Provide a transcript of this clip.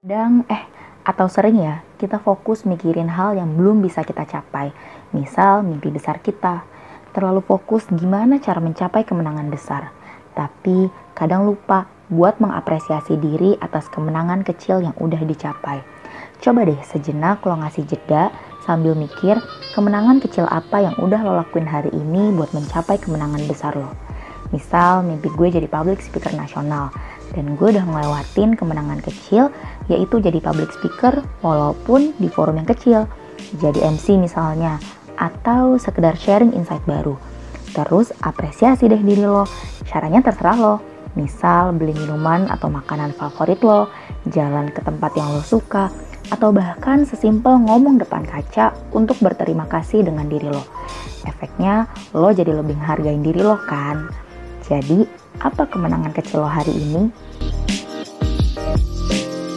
Kadang, eh, atau sering ya, kita fokus mikirin hal yang belum bisa kita capai. Misal, mimpi besar kita. Terlalu fokus gimana cara mencapai kemenangan besar. Tapi, kadang lupa buat mengapresiasi diri atas kemenangan kecil yang udah dicapai. Coba deh sejenak lo ngasih jeda sambil mikir kemenangan kecil apa yang udah lo lakuin hari ini buat mencapai kemenangan besar lo. Misal mimpi gue jadi public speaker nasional dan gue udah ngelewatin kemenangan kecil yaitu jadi public speaker walaupun di forum yang kecil jadi MC misalnya atau sekedar sharing insight baru terus apresiasi deh diri lo caranya terserah lo misal beli minuman atau makanan favorit lo jalan ke tempat yang lo suka atau bahkan sesimpel ngomong depan kaca untuk berterima kasih dengan diri lo. Efeknya, lo jadi lebih menghargai diri lo kan? Jadi, apa kemenangan kecil lo hari ini?